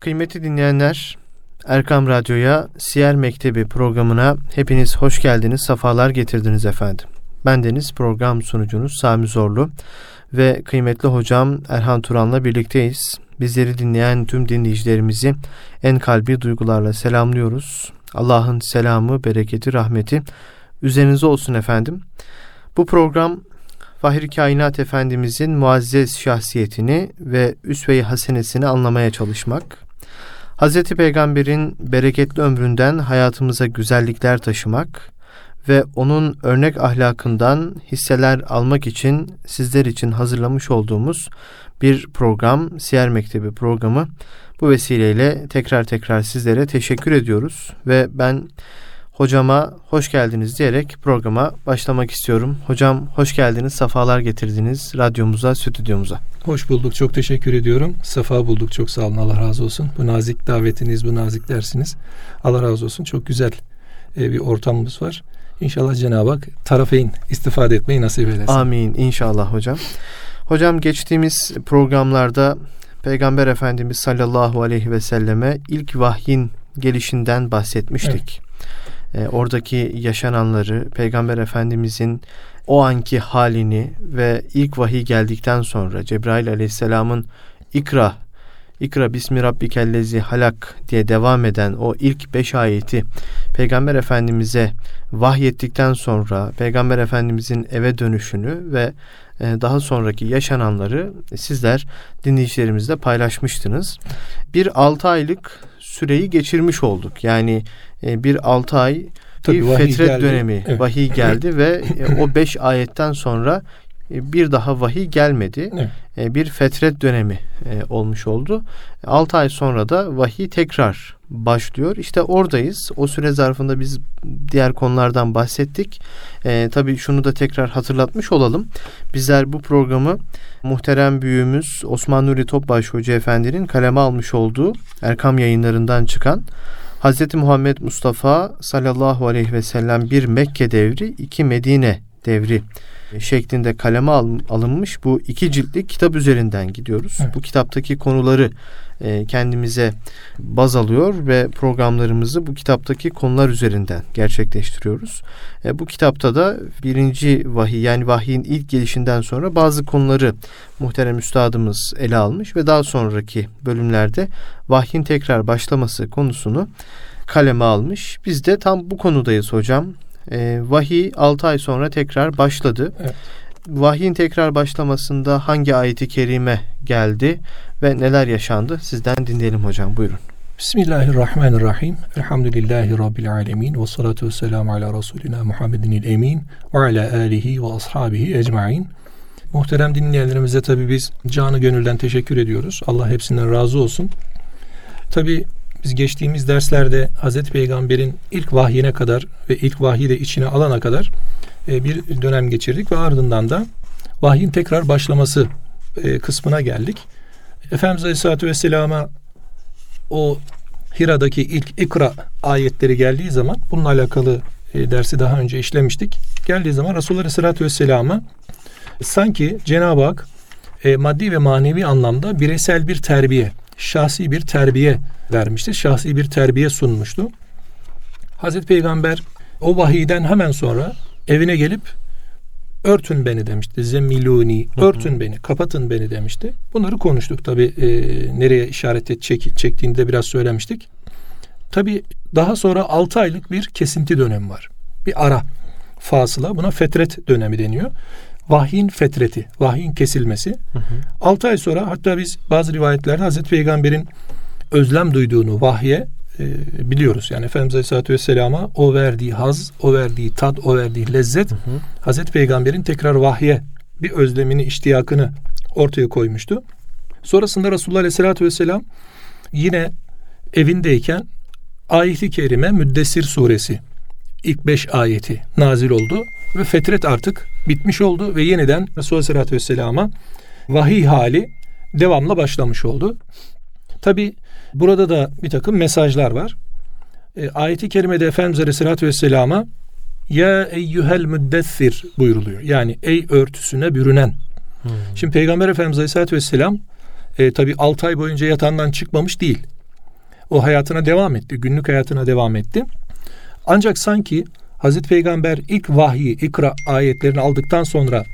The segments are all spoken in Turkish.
Kıymetli dinleyenler, Erkam Radyo'ya Siyer Mektebi programına hepiniz hoş geldiniz, sefalar getirdiniz efendim. Ben Deniz, program sunucunuz Sami Zorlu ve kıymetli hocam Erhan Turan'la birlikteyiz. Bizleri dinleyen tüm dinleyicilerimizi en kalbi duygularla selamlıyoruz. Allah'ın selamı, bereketi, rahmeti üzerinize olsun efendim. Bu program Fahir Kainat Efendimizin muazzez şahsiyetini ve üsve-i hasenesini anlamaya çalışmak, Hz. Peygamber'in bereketli ömründen hayatımıza güzellikler taşımak ve onun örnek ahlakından hisseler almak için sizler için hazırlamış olduğumuz bir program, Siyer Mektebi programı. Bu vesileyle tekrar tekrar sizlere teşekkür ediyoruz ve ben hocama hoş geldiniz diyerek programa başlamak istiyorum. Hocam hoş geldiniz, safalar getirdiniz radyomuza, stüdyomuza. Hoş bulduk, çok teşekkür ediyorum. Safa bulduk, çok sağ olun, Allah razı olsun. Bu nazik davetiniz, bu nazik dersiniz. Allah razı olsun, çok güzel e, bir ortamımız var. İnşallah Cenab-ı Hak tarafeyn istifade etmeyi nasip eylesin. Amin, inşallah hocam. Hocam geçtiğimiz programlarda Peygamber Efendimiz sallallahu aleyhi ve selleme ilk vahyin gelişinden bahsetmiştik. Evet e, oradaki yaşananları, Peygamber Efendimizin o anki halini ve ilk vahiy geldikten sonra Cebrail Aleyhisselam'ın ikra İkra bismi rabbikellezi halak diye devam eden o ilk beş ayeti Peygamber Efendimiz'e vahyettikten sonra Peygamber Efendimiz'in eve dönüşünü ve e, daha sonraki yaşananları sizler dinleyicilerimizle paylaşmıştınız. Bir altı aylık süreyi geçirmiş olduk. Yani e, bir altı ay Tabii, bir fetret geldi. dönemi evet. vahiy geldi ve e, o beş ayetten sonra e, bir daha vahiy gelmedi. Evet. Bir fetret dönemi olmuş oldu. Altı ay sonra da vahiy tekrar başlıyor. İşte oradayız. O süre zarfında biz diğer konulardan bahsettik. Ee, tabii şunu da tekrar hatırlatmış olalım. Bizler bu programı muhterem büyüğümüz Osman Nuri Topbaş Hoca Efendi'nin kaleme almış olduğu Erkam yayınlarından çıkan Hz. Muhammed Mustafa sallallahu aleyhi ve sellem bir Mekke devri, iki Medine devri şeklinde kaleme alınmış bu iki ciltlik kitap üzerinden gidiyoruz. Evet. Bu kitaptaki konuları kendimize baz alıyor ve programlarımızı bu kitaptaki konular üzerinden gerçekleştiriyoruz. E, bu kitapta da birinci vahiy yani vahyin ilk gelişinden sonra bazı konuları muhterem üstadımız ele almış ve daha sonraki bölümlerde vahyin tekrar başlaması konusunu kaleme almış. Biz de tam bu konudayız hocam. E, vahiy 6 ay sonra tekrar başladı. Evet. Vahyin tekrar başlamasında hangi ayeti kerime geldi ve neler yaşandı? Sizden dinleyelim hocam. Buyurun. Bismillahirrahmanirrahim. Elhamdülillahi Rabbil alemin. Ve salatu ve selamu ala Resulina Muhammedin emin ve ala alihi ve ashabihi ecmain. Muhterem dinleyenlerimize tabi biz canı gönülden teşekkür ediyoruz. Allah hepsinden razı olsun. Tabi biz geçtiğimiz derslerde Hazreti Peygamber'in ilk vahyine kadar ve ilk vahyi de içine alana kadar e, bir dönem geçirdik ve ardından da vahyin tekrar başlaması e, kısmına geldik. Efendimiz Aleyhisselatü Vesselam'a o Hira'daki ilk ikra ayetleri geldiği zaman bununla alakalı e, dersi daha önce işlemiştik. Geldiği zaman Resulullah Aleyhisselatü Vesselam'a sanki Cenab-ı Hak maddi ve manevi anlamda bireysel bir terbiye, şahsi bir terbiye vermişti. Şahsi bir terbiye sunmuştu. Hazreti Peygamber o vahiyden hemen sonra evine gelip örtün beni demişti. Zemiluni, örtün beni, kapatın beni demişti. Bunları konuştuk tabi e, nereye işaret et, çek, çektiğinde biraz söylemiştik. Tabi daha sonra 6 aylık bir kesinti dönemi var. Bir ara fasıla buna fetret dönemi deniyor. Vahyin fetreti, vahyin kesilmesi. Hı hı. 6 ay sonra hatta biz bazı rivayetlerde Hazreti Peygamber'in özlem duyduğunu vahye e, biliyoruz. Yani Efendimiz Aleyhisselatü Vesselam'a o verdiği haz, o verdiği tat, o verdiği lezzet hı hı. Hazreti Peygamber'in tekrar vahye bir özlemini, iştiyakını ortaya koymuştu. Sonrasında Resulullah Aleyhisselatü Vesselam yine evindeyken ayeti kerime Müddessir suresi ilk beş ayeti nazil oldu ve fetret artık bitmiş oldu ve yeniden Resulullah Aleyhisselatü Vesselam'a vahiy hali devamla başlamış oldu. Tabi Burada da bir takım mesajlar var. E, ayeti kerimede Efendimiz Aleyhisselatü Vesselam'a ya eyyühel müddessir buyuruluyor. Yani ey örtüsüne bürünen. Hmm. Şimdi Peygamber Efendimiz Aleyhisselatü Vesselam e, tabi 6 ay boyunca yatağından çıkmamış değil. O hayatına devam etti. Günlük hayatına devam etti. Ancak sanki Hazreti Peygamber ilk vahyi, ikra ayetlerini aldıktan sonra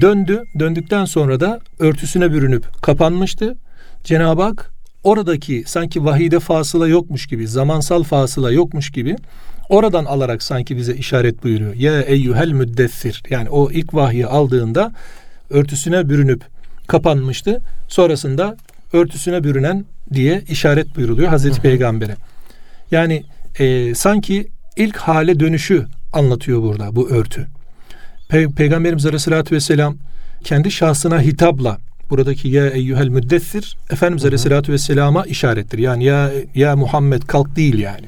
döndü. Döndükten sonra da örtüsüne bürünüp kapanmıştı. Cenab-ı Hak oradaki sanki vahide fasıla yokmuş gibi, zamansal fasıla yokmuş gibi oradan alarak sanki bize işaret buyuruyor. Ya eyyuhel müddessir. Yani o ilk vahyi aldığında örtüsüne bürünüp kapanmıştı. Sonrasında örtüsüne bürünen diye işaret buyuruluyor Hazreti Hı-hı. Peygamber'e. Yani e, sanki ilk hale dönüşü anlatıyor burada bu örtü. Pe- Peygamberimiz Aleyhisselatü Vesselam kendi şahsına hitapla buradaki ya eyyuhel müddessir Efendimiz Aleyhisselatü Vesselam'a işarettir. Yani ya, ya Muhammed kalk değil yani.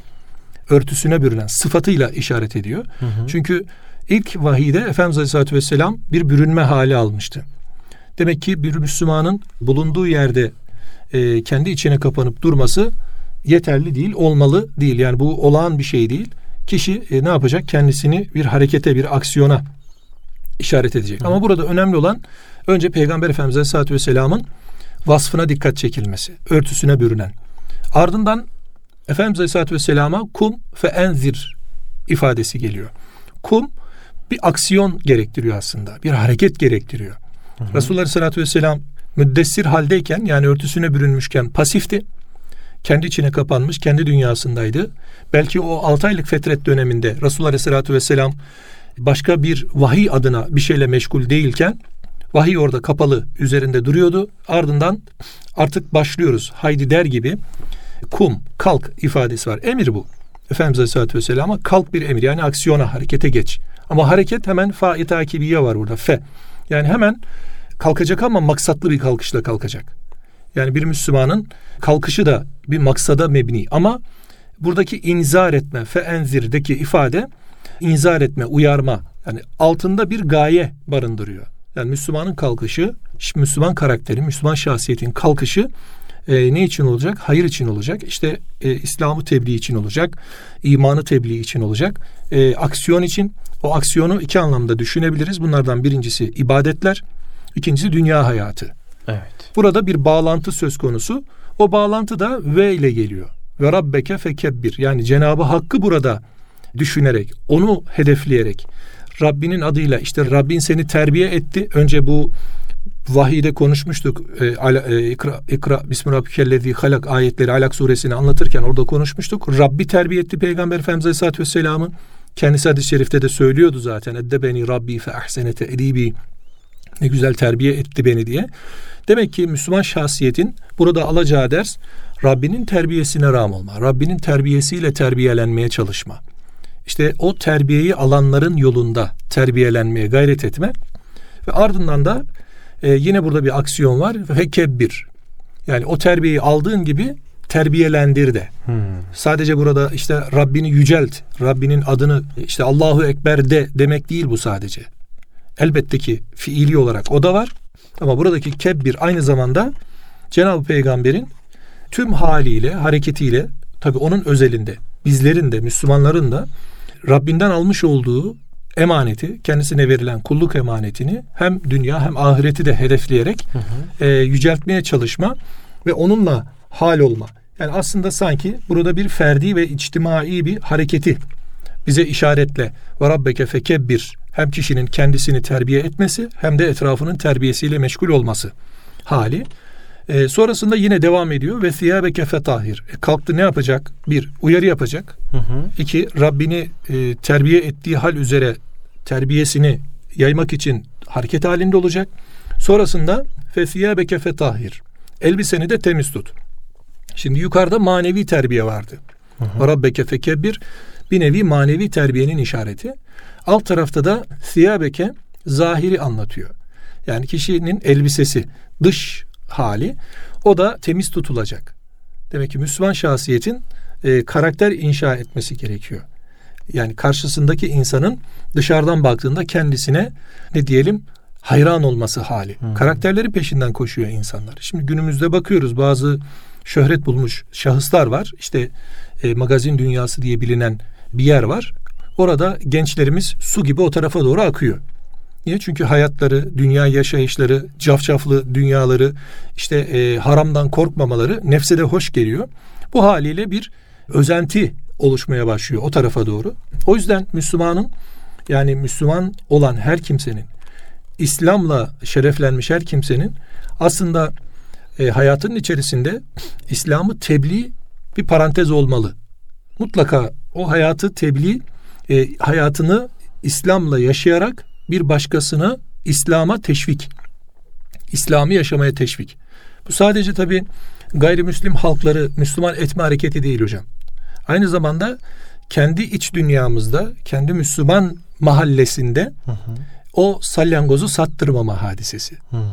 Örtüsüne bürünen sıfatıyla işaret ediyor. Hı hı. Çünkü ilk vahide Efendimiz Aleyhisselatü Vesselam bir bürünme hali almıştı. Demek ki bir Müslümanın bulunduğu yerde e, kendi içine kapanıp durması yeterli değil, olmalı değil. Yani bu olağan bir şey değil. Kişi e, ne yapacak? Kendisini bir harekete, bir aksiyona işaret edecek. Hı. Ama burada önemli olan önce Peygamber Efendimiz Aleyhisselatü Vesselam'ın vasfına dikkat çekilmesi. Örtüsüne bürünen. Ardından Efendimiz Aleyhisselatü Vesselam'a kum fe enzir ifadesi geliyor. Kum bir aksiyon gerektiriyor aslında. Bir hareket gerektiriyor. Hı hı. Resulullah Aleyhisselatü Vesselam müddessir haldeyken yani örtüsüne bürünmüşken pasifti. Kendi içine kapanmış, kendi dünyasındaydı. Belki o 6 aylık fetret döneminde Resulullah Aleyhisselatü Vesselam başka bir vahiy adına bir şeyle meşgul değilken vahiy orada kapalı üzerinde duruyordu. Ardından artık başlıyoruz. Haydi der gibi kum, kalk ifadesi var. Emir bu. Efendimiz Aleyhisselatü Vesselam'a kalk bir emir. Yani aksiyona, harekete geç. Ama hareket hemen fa-i takibiye var burada. Fe. Yani hemen kalkacak ama maksatlı bir kalkışla kalkacak. Yani bir Müslümanın kalkışı da bir maksada mebni ama buradaki inzar etme, fe enzirdeki ifade inzar etme, uyarma yani altında bir gaye barındırıyor. Yani Müslümanın kalkışı, Müslüman karakteri, Müslüman şahsiyetin kalkışı e, ne için olacak? Hayır için olacak. İşte e, İslam'ı tebliğ için olacak. imanı tebliğ için olacak. E, aksiyon için. O aksiyonu iki anlamda düşünebiliriz. Bunlardan birincisi ibadetler, ikincisi dünya hayatı. Evet. Burada bir bağlantı söz konusu. O bağlantı da ve ile geliyor. Ve rabbeke fekebbir. Yani Cenabı Hakk'ı burada düşünerek, onu hedefleyerek Rabbinin adıyla işte Rabbin seni terbiye etti. Önce bu vahide konuşmuştuk. E, ala, e, ikra, ikra Bismillahirrahmanirrahim halak ayetleri Alak suresini anlatırken orada konuşmuştuk. Rabbi terbiye etti Peygamber Efendimiz Aleyhisselatü Vesselam'ı. Kendisi hadis-i şerifte de söylüyordu zaten. Edde beni Rabbi fe ahsenete edibi. Ne güzel terbiye etti beni diye. Demek ki Müslüman şahsiyetin burada alacağı ders Rabbinin terbiyesine ram olma. Rabbinin terbiyesiyle terbiyelenmeye çalışma. İşte o terbiyeyi alanların yolunda terbiyelenmeye gayret etme. Ve ardından da e, yine burada bir aksiyon var. Ve kebbir. Yani o terbiyeyi aldığın gibi terbiyelendir de. Hmm. Sadece burada işte Rabbini yücelt, Rabbinin adını işte Allahu Ekber de demek değil bu sadece. Elbette ki fiili olarak o da var. Ama buradaki kebbir aynı zamanda Cenab-ı Peygamber'in tüm haliyle, hareketiyle tabi onun özelinde bizlerin de Müslümanların da Rabbinden almış olduğu emaneti, kendisine verilen kulluk emanetini hem dünya hem ahireti de hedefleyerek hı hı. E, yüceltmeye çalışma ve onunla hal olma. Yani aslında sanki burada bir ferdi ve içtimai bir hareketi bize işaretle ve rabbeke fekebbir hem kişinin kendisini terbiye etmesi hem de etrafının terbiyesiyle meşgul olması hali. E, sonrasında yine devam ediyor ve thiyabeke fetahir. E, kalktı ne yapacak? Bir, uyarı yapacak. Hı hı. İki, Rabbini e, terbiye ettiği hal üzere terbiyesini yaymak için hareket halinde olacak. Sonrasında fe thiyabeke fetahir. Elbiseni de temiz tut. Şimdi yukarıda manevi terbiye vardı. Hı hı. Rabbeke fekebbir bir nevi manevi terbiyenin işareti. Alt tarafta da thiyabeke zahiri anlatıyor. Yani kişinin elbisesi, dış hali o da temiz tutulacak. Demek ki Müslüman şahsiyetin e, karakter inşa etmesi gerekiyor. Yani karşısındaki insanın dışarıdan baktığında kendisine ne diyelim hayran olması hali. Hmm. Karakterleri peşinden koşuyor insanlar. Şimdi günümüzde bakıyoruz bazı şöhret bulmuş şahıslar var. İşte e, magazin dünyası diye bilinen bir yer var. Orada gençlerimiz su gibi o tarafa doğru akıyor. Niye? Çünkü hayatları, dünya yaşayışları, cafcaflı dünyaları, işte e, haramdan korkmamaları nefse de hoş geliyor. Bu haliyle bir özenti oluşmaya başlıyor o tarafa doğru. O yüzden Müslümanın yani Müslüman olan her kimsenin İslam'la şereflenmiş her kimsenin aslında e, hayatının içerisinde İslam'ı tebliğ bir parantez olmalı. Mutlaka o hayatı tebliğ e, hayatını İslam'la yaşayarak bir başkasına İslam'a teşvik. İslam'ı yaşamaya teşvik. Bu sadece tabi gayrimüslim halkları Müslüman etme hareketi değil hocam. Aynı zamanda kendi iç dünyamızda, kendi Müslüman mahallesinde hı hı. o salyangozu sattırmama hadisesi. Hı hı.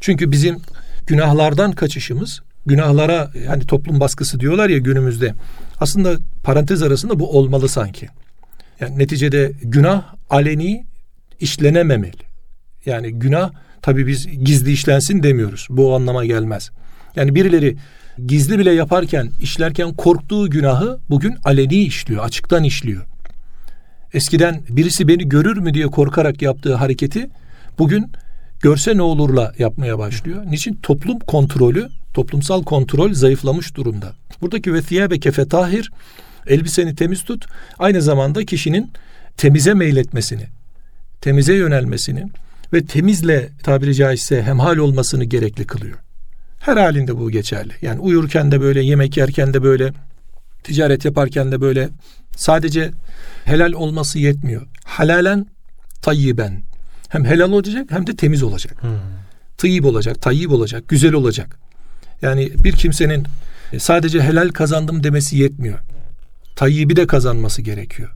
Çünkü bizim günahlardan kaçışımız, günahlara hani toplum baskısı diyorlar ya günümüzde. Aslında parantez arasında bu olmalı sanki. Yani neticede günah aleni işlenememeli. Yani günah tabii biz gizli işlensin demiyoruz. Bu o anlama gelmez. Yani birileri gizli bile yaparken, işlerken korktuğu günahı bugün aleni işliyor, açıktan işliyor. Eskiden birisi beni görür mü diye korkarak yaptığı hareketi bugün görse ne olurla yapmaya başlıyor. Niçin? Toplum kontrolü, toplumsal kontrol zayıflamış durumda. Buradaki ve thiyabe kefe tahir, elbiseni temiz tut, aynı zamanda kişinin temize meyletmesini, temize yönelmesini ve temizle tabiri caizse hemhal olmasını gerekli kılıyor. Her halinde bu geçerli. Yani uyurken de böyle, yemek yerken de böyle, ticaret yaparken de böyle. Sadece helal olması yetmiyor. Halalen tayyiben. Hem helal olacak hem de temiz olacak. Hmm. Tayyib olacak, tayyib olacak, güzel olacak. Yani bir kimsenin sadece helal kazandım demesi yetmiyor. Tayyibi de kazanması gerekiyor.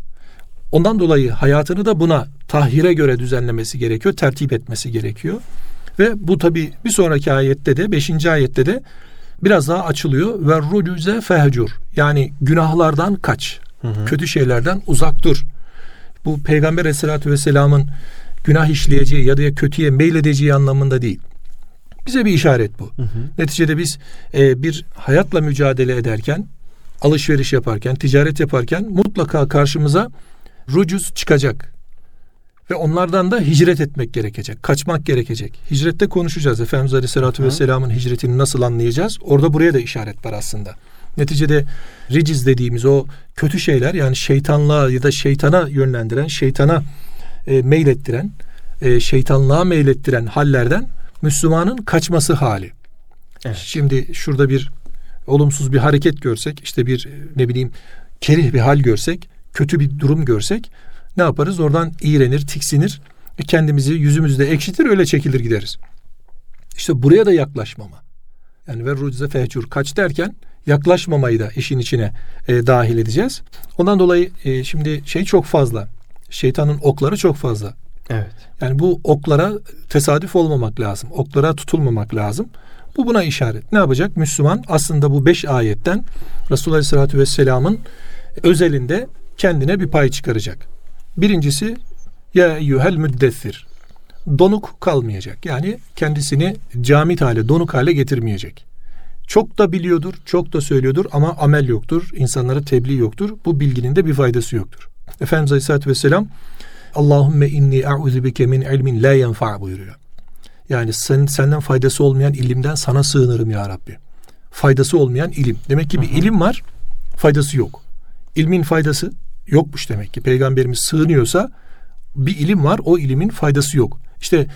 Ondan dolayı hayatını da buna tahhire göre düzenlemesi gerekiyor, tertip etmesi gerekiyor. Ve bu tabi bir sonraki ayette de beşinci ayette de biraz daha açılıyor. Ve rucuze fehcur yani günahlardan kaç. Hı hı. Kötü şeylerden uzak dur. Bu Peygamber Aleyhisselatü Vesselam'ın günah işleyeceği ya da kötüye meyledeceği anlamında değil. Bize bir işaret bu. Hı hı. Neticede biz e, bir hayatla mücadele ederken, alışveriş yaparken, ticaret yaparken mutlaka karşımıza rucuz çıkacak. Ve onlardan da hicret etmek gerekecek. Kaçmak gerekecek. Hicrette konuşacağız. Efendimiz Aleyhisselatü Hı. Vesselam'ın hicretini nasıl anlayacağız? Orada buraya da işaret var aslında. Neticede riciz dediğimiz o kötü şeyler yani şeytanlığa ya da şeytana yönlendiren, şeytana e, meylettiren, e, şeytanlığa meylettiren hallerden Müslümanın kaçması hali. Evet. Şimdi şurada bir olumsuz bir hareket görsek, işte bir ne bileyim kerih bir hal görsek, kötü bir durum görsek ne yaparız? Oradan iğrenir, tiksinir, kendimizi yüzümüzde ekşitir, öyle çekilir gideriz. İşte buraya da yaklaşmama. Yani ve rucize fehcur kaç derken yaklaşmamayı da işin içine e, dahil edeceğiz. Ondan dolayı e, şimdi şey çok fazla. Şeytanın okları çok fazla. Evet. Yani bu oklara tesadüf olmamak lazım. Oklara tutulmamak lazım. Bu buna işaret. Ne yapacak? Müslüman aslında bu beş ayetten Resulullah Aleyhisselatü Vesselam'ın özelinde kendine bir pay çıkaracak. Birincisi ya eyyuhel müddessir. Donuk kalmayacak. Yani kendisini camit hale, donuk hale getirmeyecek. Çok da biliyordur, çok da söylüyordur ama amel yoktur. insanlara tebliğ yoktur. Bu bilginin de bir faydası yoktur. Efendimiz Aleyhisselatü Vesselam Allahümme inni e'udhu bike min ilmin la yenfa buyuruyor. Yani sen, senden faydası olmayan ilimden sana sığınırım ya Rabbi. Faydası olmayan ilim. Demek ki bir hı hı. ilim var, faydası yok. İlmin faydası yokmuş demek ki. Peygamberimiz sığınıyorsa bir ilim var, o ilimin faydası yok. İşte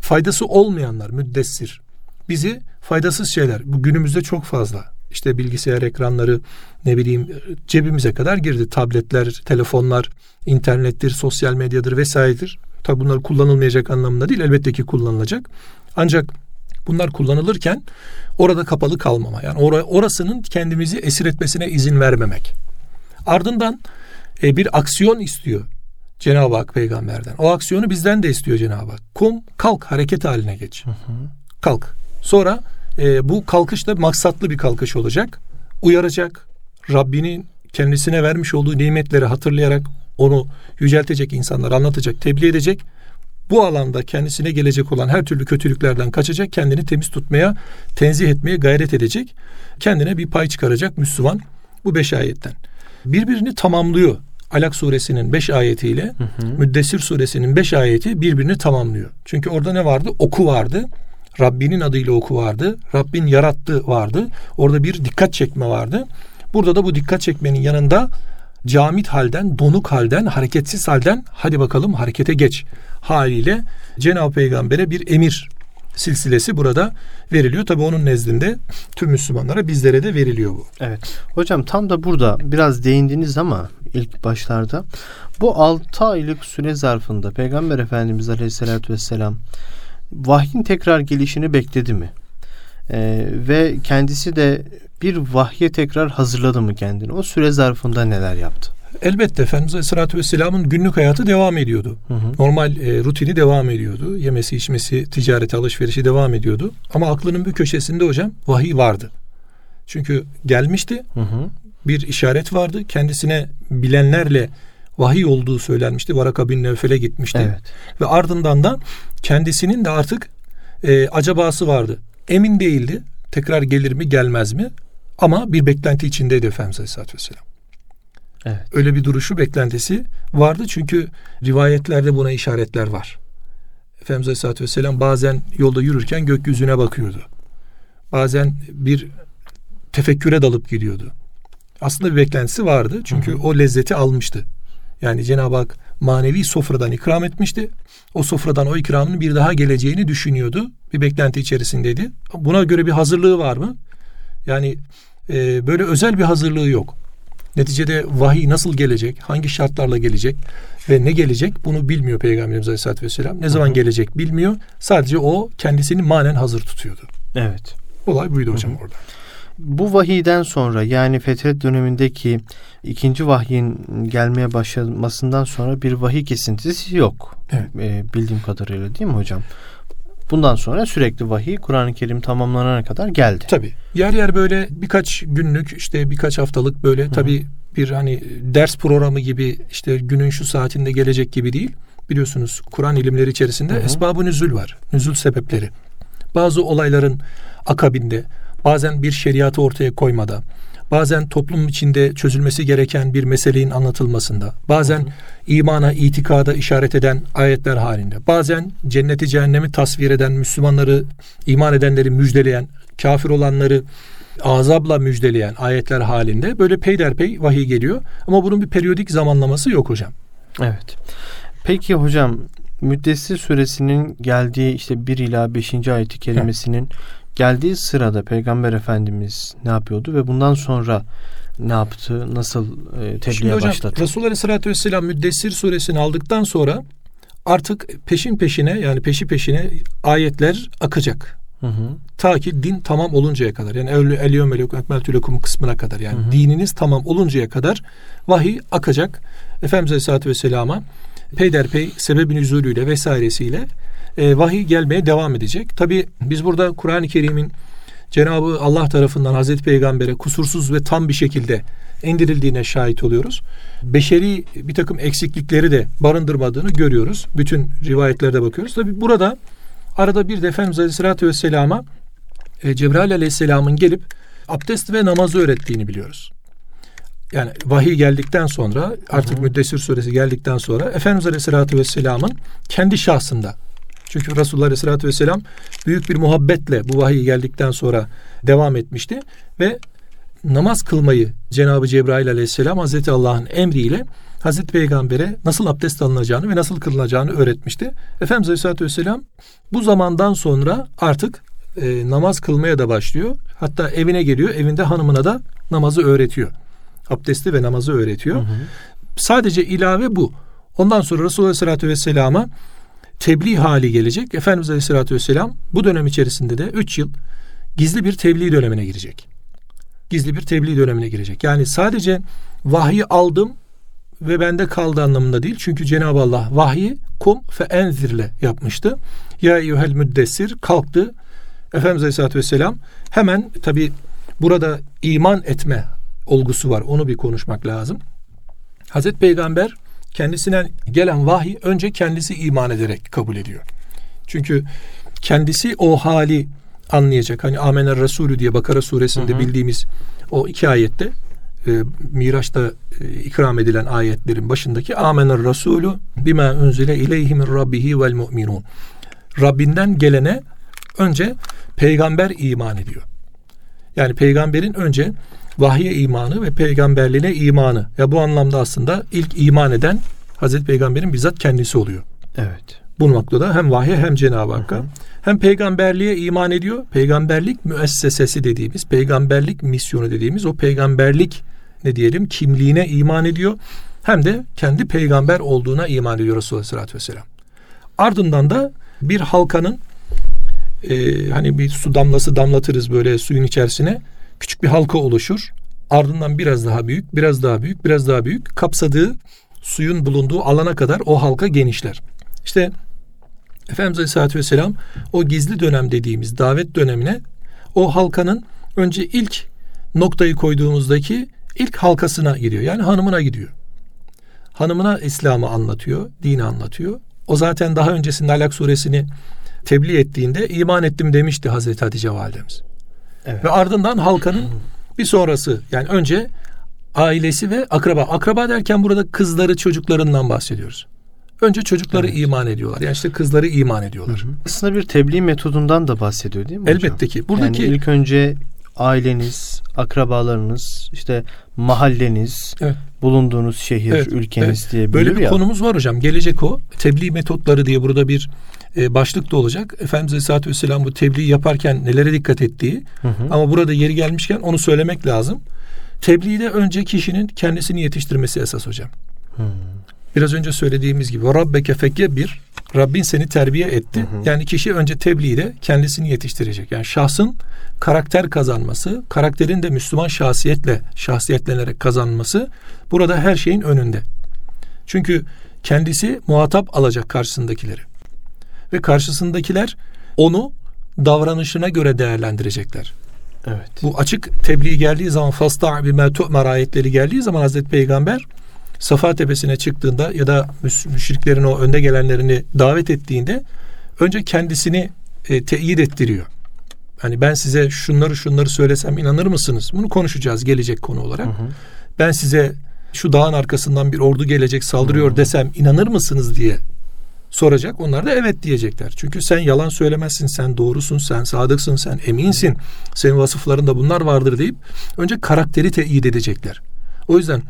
faydası olmayanlar müddessir. Bizi faydasız şeyler bu günümüzde çok fazla. İşte bilgisayar ekranları ne bileyim cebimize kadar girdi. Tabletler, telefonlar, internettir, sosyal medyadır vesairedir. Tabi bunlar kullanılmayacak anlamında değil elbette ki kullanılacak. Ancak bunlar kullanılırken orada kapalı kalmama. Yani or- orasının kendimizi esir etmesine izin vermemek. Ardından e, bir aksiyon istiyor Cenab-ı Hak peygamberden. O aksiyonu bizden de istiyor Cenab-ı Hak. Kum kalk hareket haline geç. Hı hı. Kalk. Sonra e, bu kalkış da maksatlı bir kalkış olacak. Uyaracak. Rabbinin kendisine vermiş olduğu nimetleri hatırlayarak onu yüceltecek insanlar anlatacak, tebliğ edecek. Bu alanda kendisine gelecek olan her türlü kötülüklerden kaçacak, kendini temiz tutmaya, tenzih etmeye gayret edecek. Kendine bir pay çıkaracak Müslüman bu beş ayetten. Birbirini tamamlıyor. Alak suresinin beş ayetiyle hı hı. Müddessir suresinin beş ayeti birbirini tamamlıyor. Çünkü orada ne vardı? Oku vardı. Rabbinin adıyla oku vardı. Rabbin yarattı vardı. Orada bir dikkat çekme vardı. Burada da bu dikkat çekmenin yanında camit halden, donuk halden, hareketsiz halden hadi bakalım harekete geç haliyle Cenab-ı Peygamber'e bir emir silsilesi burada veriliyor. Tabi onun nezdinde tüm Müslümanlara bizlere de veriliyor bu. Evet. Hocam tam da burada biraz değindiniz ama ilk başlarda bu 6 aylık süre zarfında Peygamber Efendimiz Aleyhisselatü Vesselam vahyin tekrar gelişini bekledi mi? Ee, ve kendisi de bir vahye tekrar hazırladı mı kendini? O süre zarfında neler yaptı? Elbette Efendimiz Aleyhisselatü Vesselam'ın günlük hayatı devam ediyordu. Hı hı. Normal e, rutini devam ediyordu. Yemesi, içmesi, ticareti, alışverişi devam ediyordu. Ama aklının bir köşesinde hocam vahiy vardı. Çünkü gelmişti. Hı hı. Bir işaret vardı. Kendisine bilenlerle vahiy olduğu söylenmişti. Varaka bin Nevfel'e gitmişti. Evet. Ve ardından da kendisinin de artık e, acabası vardı. Emin değildi. Tekrar gelir mi gelmez mi? Ama bir beklenti içindeydi Efendimiz Aleyhisselatü Vesselam. Evet. Öyle bir duruşu beklentisi vardı çünkü rivayetlerde buna işaretler var. Efendimiz Aleyhisselatü Vesselam bazen yolda yürürken gökyüzüne bakıyordu. Bazen bir tefekküre dalıp gidiyordu. Aslında bir beklentisi vardı çünkü hı hı. o lezzeti almıştı. Yani Cenab-ı Hak manevi sofradan ikram etmişti. O sofradan o ikramın bir daha geleceğini düşünüyordu. Bir beklenti içerisindeydi. Buna göre bir hazırlığı var mı? Yani e, böyle özel bir hazırlığı yok. Neticede vahiy nasıl gelecek, hangi şartlarla gelecek ve ne gelecek bunu bilmiyor Peygamberimiz Aleyhisselatü Vesselam. Ne zaman Hı-hı. gelecek bilmiyor. Sadece o kendisini manen hazır tutuyordu. Evet. Olay buydu hocam Hı-hı. orada. Bu vahiyden sonra yani fetret dönemindeki ikinci vahyin gelmeye başlamasından sonra bir vahiy kesintisi yok. Evet. E, bildiğim kadarıyla değil mi hocam? Bundan sonra sürekli vahiy Kur'an-ı Kerim tamamlanana kadar geldi. Tabi. Yer yer böyle birkaç günlük işte birkaç haftalık böyle tabi bir hani ders programı gibi işte günün şu saatinde gelecek gibi değil. Biliyorsunuz Kur'an ilimleri içerisinde esbab-ı nüzül var. Nüzül sebepleri. Bazı olayların akabinde bazen bir şeriatı ortaya koymada bazen toplum içinde çözülmesi gereken bir meselenin anlatılmasında, bazen hı hı. imana, itikada işaret eden ayetler halinde, bazen cenneti cehennemi tasvir eden, Müslümanları, iman edenleri müjdeleyen, kafir olanları azabla müjdeleyen ayetler halinde böyle peyderpey vahiy geliyor. Ama bunun bir periyodik zamanlaması yok hocam. Evet. Peki hocam Müddessir suresinin geldiği işte 1 ila 5. ayeti kerimesinin geldiği sırada Peygamber Efendimiz ne yapıyordu ve bundan sonra ne yaptı? Nasıl e, tebliğe hocam, başladı? Resulullah Aleyhisselatü Vesselam Müddessir suresini aldıktan sonra artık peşin peşine yani peşi peşine ayetler akacak. Hı hı. Ta ki din tamam oluncaya kadar yani el yevmelekum ekmeltü lekum kısmına kadar yani hı hı. dininiz tamam oluncaya kadar vahiy akacak. Efendimiz Aleyhisselatü Vesselam'a peyderpey sebebin üzülüyle vesairesiyle e, vahiy gelmeye devam edecek. Tabi biz burada Kur'an-ı Kerim'in Cenabı Allah tarafından Hazreti Peygamber'e kusursuz ve tam bir şekilde indirildiğine şahit oluyoruz. Beşeri bir takım eksiklikleri de barındırmadığını görüyoruz. Bütün rivayetlerde bakıyoruz. Tabi burada arada bir de Efendimiz Aleyhisselatü Vesselam'a e, Cebrail Aleyhisselam'ın gelip abdest ve namazı öğrettiğini biliyoruz. Yani vahiy geldikten sonra artık hı Müddessir suresi geldikten sonra Efendimiz Aleyhisselatü Vesselam'ın kendi şahsında çünkü Resulullah Aleyhisselatü Vesselam büyük bir muhabbetle bu vahiy geldikten sonra devam etmişti ve namaz kılmayı Cenab-ı Cebrail Aleyhisselam Hazreti Allah'ın emriyle Hazreti Peygamber'e nasıl abdest alınacağını ve nasıl kılınacağını öğretmişti. Efendimiz Aleyhisselatü Vesselam bu zamandan sonra artık e, namaz kılmaya da başlıyor. Hatta evine geliyor. Evinde hanımına da namazı öğretiyor. Abdesti ve namazı öğretiyor. Hı hı. Sadece ilave bu. Ondan sonra Resulullah Aleyhisselatü Vesselam'a tebliğ hali gelecek. Efendimiz Aleyhisselatü Vesselam bu dönem içerisinde de 3 yıl gizli bir tebliğ dönemine girecek. Gizli bir tebliğ dönemine girecek. Yani sadece vahyi aldım ve bende kaldı anlamında değil. Çünkü Cenab-ı Allah vahyi kum fe enzirle yapmıştı. Ya eyyuhel müddessir kalktı. Efendimiz Aleyhisselatü Vesselam hemen tabi burada iman etme olgusu var. Onu bir konuşmak lazım. Hazreti Peygamber kendisine gelen vahiy önce kendisi iman ederek kabul ediyor. Çünkü kendisi o hali anlayacak. Hani Amener Resulü diye Bakara suresinde hı hı. bildiğimiz o iki ayette e, Miraç'ta e, ikram edilen ayetlerin başındaki Amener Resulü bima unzile ileyhi min rabbihi vel mu'minun. Rabbinden gelene önce peygamber iman ediyor. Yani peygamberin önce vahye imanı ve peygamberliğine imanı. Ya bu anlamda aslında ilk iman eden Hazreti Peygamber'in bizzat kendisi oluyor. Evet. Bu noktada hem vahye hem Cenab-ı Hakk'a hem peygamberliğe iman ediyor. Peygamberlik müessesesi dediğimiz, peygamberlik misyonu dediğimiz o peygamberlik ne diyelim kimliğine iman ediyor. Hem de kendi peygamber olduğuna iman ediyor Resulullah Aleyhisselatü Vesselam. Ardından da bir halkanın e, hani bir su damlası damlatırız böyle suyun içerisine küçük bir halka oluşur. Ardından biraz daha büyük, biraz daha büyük, biraz daha büyük kapsadığı suyun bulunduğu alana kadar o halka genişler. İşte Efendimiz Aleyhisselatü Vesselam o gizli dönem dediğimiz davet dönemine o halkanın önce ilk noktayı koyduğumuzdaki ilk halkasına gidiyor. Yani hanımına gidiyor. Hanımına İslam'ı anlatıyor, dini anlatıyor. O zaten daha öncesinde Alak suresini tebliğ ettiğinde iman ettim demişti Hazreti Hatice validemiz. Evet. Ve ardından halkanın bir sonrası yani önce ailesi ve akraba. Akraba derken burada kızları çocuklarından bahsediyoruz. Önce çocukları evet. iman ediyorlar. Yani işte kızları iman ediyorlar. Hı hı. Aslında bir tebliğ metodundan da bahsediyor değil mi hocam? Elbette ki. Buradaki yani ilk önce aileniz, akrabalarınız, işte mahalleniz, evet. bulunduğunuz şehir, evet. ülkeniz evet. diye Böyle bir ya. konumuz var hocam. Gelecek o. Tebliğ metotları diye burada bir e, başlık da olacak. Efendimiz Aleyhisselatü Vesselam bu tebliğ yaparken nelere dikkat ettiği hı hı. ama burada yeri gelmişken onu söylemek lazım. Tebliğde önce kişinin kendisini yetiştirmesi esas hocam. Hı. Biraz önce söylediğimiz gibi Rabbeke bir Rabbin seni terbiye etti. Hı hı. Yani kişi önce tebliğde kendisini yetiştirecek. Yani şahsın karakter kazanması, karakterin de Müslüman şahsiyetle şahsiyetlenerek kazanması burada her şeyin önünde. Çünkü kendisi muhatap alacak karşısındakileri. Ve karşısındakiler onu davranışına göre değerlendirecekler. Evet. Bu açık tebliğ geldiği zaman fasta bima tu'mer ayetleri geldiği zaman Hazreti Peygamber Safa Tepesi'ne çıktığında ya da müşriklerin o önde gelenlerini davet ettiğinde önce kendisini e, teyit ettiriyor. Hani ben size şunları şunları söylesem inanır mısınız? Bunu konuşacağız gelecek konu olarak. Hı hı. Ben size şu dağın arkasından bir ordu gelecek saldırıyor hı. desem inanır mısınız diye soracak. Onlar da evet diyecekler. Çünkü sen yalan söylemezsin, sen doğrusun, sen sadıksın, sen eminsin. Senin vasıflarında bunlar vardır deyip önce karakteri teyit edecekler. O yüzden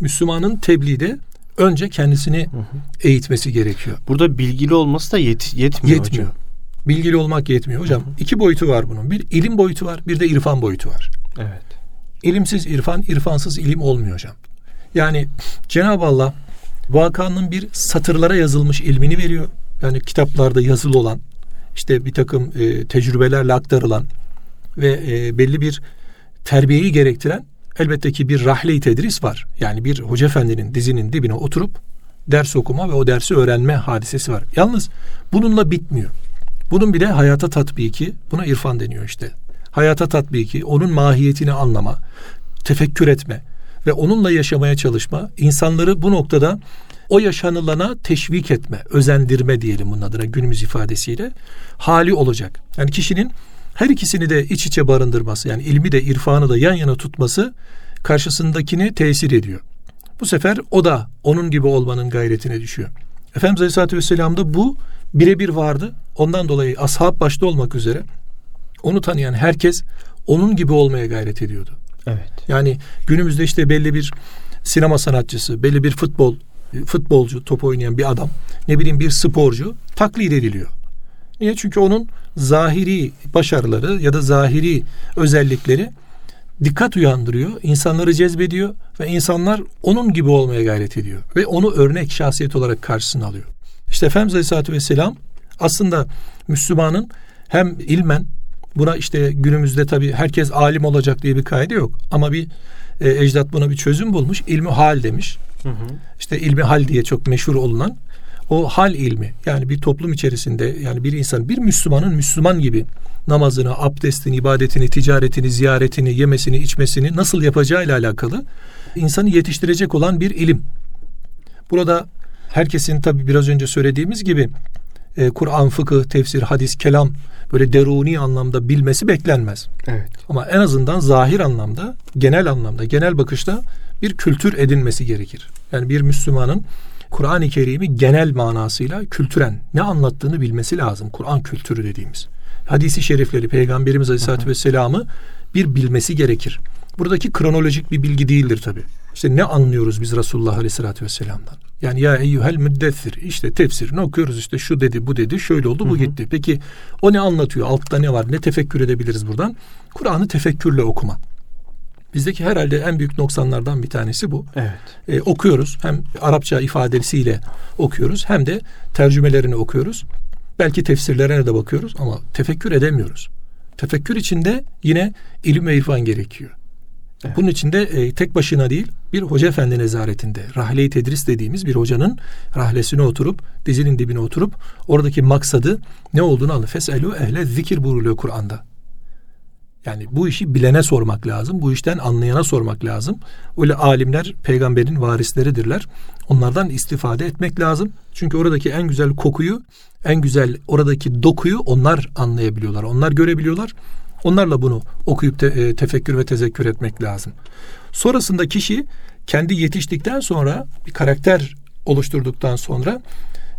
Müslümanın tebliğde önce kendisini hı hı. eğitmesi gerekiyor. Burada bilgili olması da yet, yetmiyor, yetmiyor hocam. Bilgili olmak yetmiyor hocam. Hı hı. İki boyutu var bunun. Bir ilim boyutu var, bir de irfan boyutu var. Evet. İlimsiz irfan, irfansız ilim olmuyor hocam. Yani Cenab-ı Allah vakanın bir satırlara yazılmış ilmini veriyor. Yani kitaplarda yazılı olan işte bir takım e, tecrübelerle aktarılan ve e, belli bir terbiyeyi gerektiren elbette ki bir rahle-i tedris var. Yani bir hoca efendinin dizinin dibine oturup ders okuma ve o dersi öğrenme hadisesi var. Yalnız bununla bitmiyor. Bunun bir de hayata tatbiki, buna irfan deniyor işte. Hayata tatbiki, onun mahiyetini anlama, tefekkür etme ve onunla yaşamaya çalışma, insanları bu noktada o yaşanılana teşvik etme, özendirme diyelim bunun adına günümüz ifadesiyle hali olacak. Yani kişinin her ikisini de iç içe barındırması yani ilmi de irfanı da yan yana tutması karşısındakini tesir ediyor. Bu sefer o da onun gibi olmanın gayretine düşüyor. Efendimiz Aleyhisselatü Vesselam'da bu birebir vardı. Ondan dolayı ashab başta olmak üzere onu tanıyan herkes onun gibi olmaya gayret ediyordu. Evet. Yani günümüzde işte belli bir sinema sanatçısı, belli bir futbol futbolcu, top oynayan bir adam, ne bileyim bir sporcu taklit ediliyor. Niye? Çünkü onun zahiri başarıları ya da zahiri özellikleri dikkat uyandırıyor, insanları cezbediyor ve insanlar onun gibi olmaya gayret ediyor ve onu örnek şahsiyet olarak karşısına alıyor. İşte Efendimiz Aleyhisselatü Vesselam aslında Müslümanın hem ilmen buna işte günümüzde tabi herkes alim olacak diye bir kaide yok ama bir e, ecdat buna bir çözüm bulmuş. ilmi hal demiş. Hı hı. İşte ilmi hal diye çok meşhur olunan o hal ilmi yani bir toplum içerisinde yani bir insan bir Müslümanın Müslüman gibi namazını, abdestini, ibadetini, ticaretini, ziyaretini, yemesini, içmesini nasıl yapacağıyla alakalı insanı yetiştirecek olan bir ilim. Burada herkesin tabi biraz önce söylediğimiz gibi e, Kur'an, fıkıh, tefsir, hadis, kelam böyle deruni anlamda bilmesi beklenmez. Evet. Ama en azından zahir anlamda, genel anlamda, genel bakışta bir kültür edinmesi gerekir. Yani bir Müslümanın Kur'an-ı Kerim'i genel manasıyla kültüren ne anlattığını bilmesi lazım. Kur'an kültürü dediğimiz. Hadisi şerifleri Peygamberimiz Aleyhisselatü Vesselam'ı bir bilmesi gerekir. buradaki kronolojik bir bilgi değildir tabi. İşte ne anlıyoruz biz Resulullah Aleyhisselatü Vesselam'dan? Yani ya eyyuhel müddessir işte tefsirini okuyoruz işte şu dedi bu dedi şöyle oldu bu hı hı. gitti. Peki o ne anlatıyor? Altta ne var? Ne tefekkür edebiliriz buradan? Kur'an'ı tefekkürle okuma. Bizdeki herhalde en büyük noksanlardan bir tanesi bu. Evet. Ee, okuyoruz hem Arapça ifadesiyle okuyoruz hem de tercümelerini okuyoruz. Belki tefsirlerine de bakıyoruz ama tefekkür edemiyoruz. Tefekkür içinde yine ilim ve irfan gerekiyor. Evet. Bunun için de e, tek başına değil bir hoca efendi nezaretinde rahle-i tedris dediğimiz bir hocanın rahlesine oturup dizinin dibine oturup oradaki maksadı ne olduğunu alın. Feselu ehle zikir buyruluyor Kur'an'da. Yani bu işi bilene sormak lazım. Bu işten anlayana sormak lazım. Öyle alimler peygamberin varisleridirler. Onlardan istifade etmek lazım. Çünkü oradaki en güzel kokuyu, en güzel oradaki dokuyu onlar anlayabiliyorlar. Onlar görebiliyorlar. Onlarla bunu okuyup te, e, tefekkür ve tezekkür etmek lazım. Sonrasında kişi kendi yetiştikten sonra bir karakter oluşturduktan sonra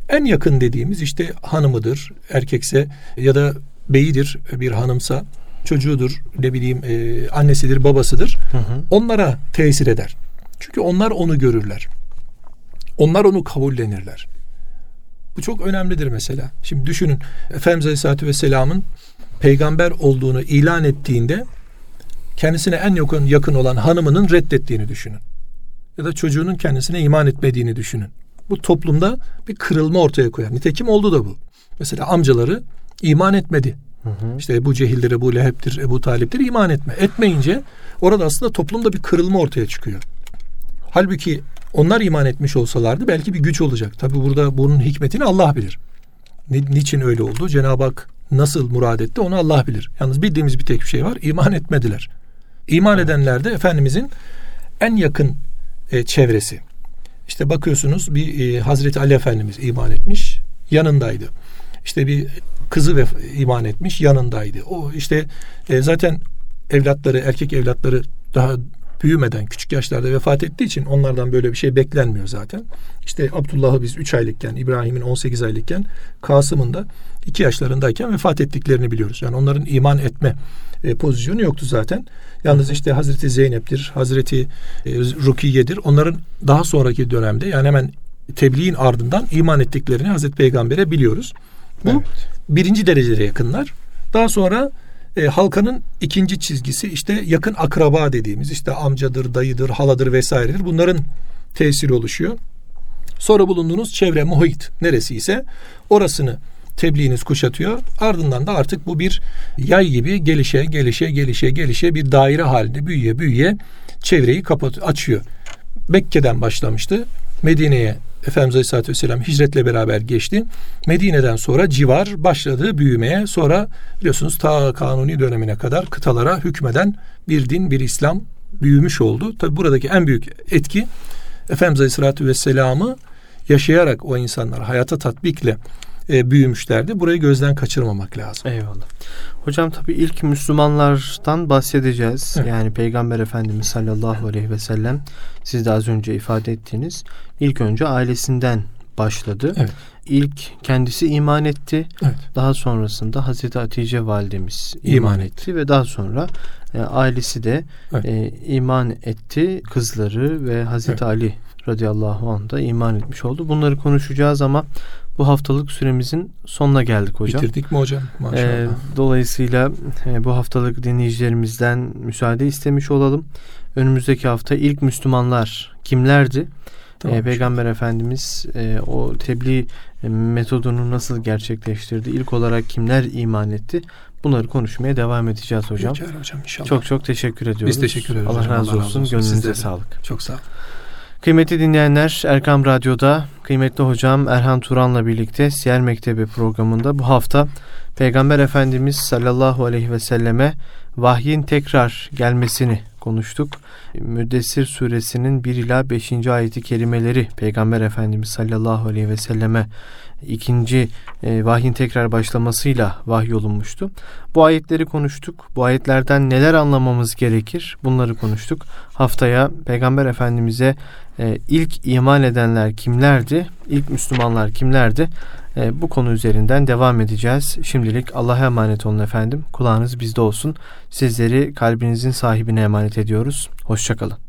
en yakın dediğimiz işte hanımıdır, erkekse ya da beyidir bir hanımsa, çocuğudur, ne bileyim e, annesidir, babasıdır. Hı hı. Onlara tesir eder. Çünkü onlar onu görürler. Onlar onu kabullenirler. Bu çok önemlidir mesela. Şimdi düşünün Efendimiz Aleyhisselatü Vesselam'ın peygamber olduğunu ilan ettiğinde kendisine en yakın yakın olan hanımının reddettiğini düşünün. Ya da çocuğunun kendisine iman etmediğini düşünün. Bu toplumda bir kırılma ortaya koyar. Nitekim oldu da bu. Mesela amcaları iman etmedi. Hı hı. İşte Ebu Cehil'dir, Ebu Leheb'dir, Ebu Talip'tir iman etme. Etmeyince orada aslında toplumda bir kırılma ortaya çıkıyor. Halbuki onlar iman etmiş olsalardı belki bir güç olacak. Tabi burada bunun hikmetini Allah bilir. Niçin öyle oldu? Cenab-ı Hak nasıl murad etti onu Allah bilir. Yalnız bildiğimiz bir tek bir şey var. İman etmediler. İman edenler de Efendimizin en yakın e, çevresi. İşte bakıyorsunuz bir e, Hazreti Ali Efendimiz iman etmiş, yanındaydı. İşte bir kızı ve iman etmiş, yanındaydı. O işte e, zaten evlatları, erkek evlatları daha büyümeden küçük yaşlarda vefat ettiği için onlardan böyle bir şey beklenmiyor zaten. İşte Abdullah'ı biz 3 aylıkken, İbrahim'in 18 aylıkken, Kasım'ın da 2 yaşlarındayken vefat ettiklerini biliyoruz. Yani onların iman etme e, pozisyonu yoktu zaten. Yalnız işte Hazreti Zeynep'tir, Hazreti e, Rukiye'dir. Onların daha sonraki dönemde yani hemen tebliğin ardından iman ettiklerini Hazreti Peygamber'e biliyoruz. Bu evet. birinci derecede yakınlar. Daha sonra e, halkanın ikinci çizgisi işte yakın akraba dediğimiz işte amcadır, dayıdır, haladır vesairedir. Bunların tesiri oluşuyor. Sonra bulunduğunuz çevre, muhit neresi ise orasını tebliğiniz kuşatıyor. Ardından da artık bu bir yay gibi gelişe, gelişe, gelişe, gelişe bir daire halinde büyüye büyüye çevreyi kapat açıyor. Mekke'den başlamıştı. Medine'ye Efendimiz Aleyhisselatü Vesselam hicretle beraber geçti. Medine'den sonra civar başladı büyümeye. Sonra biliyorsunuz ta kanuni dönemine kadar kıtalara hükmeden bir din, bir İslam büyümüş oldu. Tabi buradaki en büyük etki Efendimiz Aleyhisselatü Vesselam'ı yaşayarak o insanlar hayata tatbikle e, büyümüşlerdi. Burayı gözden kaçırmamak lazım. Eyvallah. Hocam tabi ilk Müslümanlardan bahsedeceğiz. Evet. Yani Peygamber Efendimiz sallallahu aleyhi ve sellem siz de az önce ifade ettiğiniz ilk önce ailesinden başladı. Evet. İlk kendisi iman etti. Evet. Daha sonrasında Hazreti Hatice validemiz iman, iman etti. etti ve daha sonra e, ailesi de evet. e, iman etti. Kızları ve Hazreti evet. Ali radıyallahu anh da iman etmiş oldu. Bunları konuşacağız ama bu haftalık süremizin sonuna geldik hocam. Bitirdik mi hocam? Maşallah. Ee, dolayısıyla e, bu haftalık dinleyicilerimizden müsaade istemiş olalım. Önümüzdeki hafta ilk Müslümanlar kimlerdi? Tamam. E, Peygamber Efendimiz e, o tebliğ e, metodunu nasıl gerçekleştirdi? İlk olarak kimler iman etti? Bunları konuşmaya devam edeceğiz hocam. Geçer hocam inşallah. Çok çok teşekkür ediyoruz. Biz teşekkür ederiz. Allah, razı, Allah razı olsun. Gönlünüze sağlık. Çok sağ olun. Kıymetli dinleyenler Erkam Radyo'da kıymetli hocam Erhan Turan'la birlikte Siyer Mektebi programında bu hafta Peygamber Efendimiz sallallahu aleyhi ve selleme vahyin tekrar gelmesini konuştuk. Müddessir suresinin 1 ila 5. ayeti kelimeleri Peygamber Efendimiz sallallahu aleyhi ve selleme ikinci e, vahyin tekrar başlamasıyla vahyolunmuştu. Bu ayetleri konuştuk. Bu ayetlerden neler anlamamız gerekir? Bunları konuştuk. Haftaya Peygamber Efendimiz'e e, ilk iman edenler kimlerdi? İlk Müslümanlar kimlerdi? E, bu konu üzerinden devam edeceğiz. Şimdilik Allah'a emanet olun efendim. Kulağınız bizde olsun. Sizleri kalbinizin sahibine emanet ediyoruz. Hoşçakalın.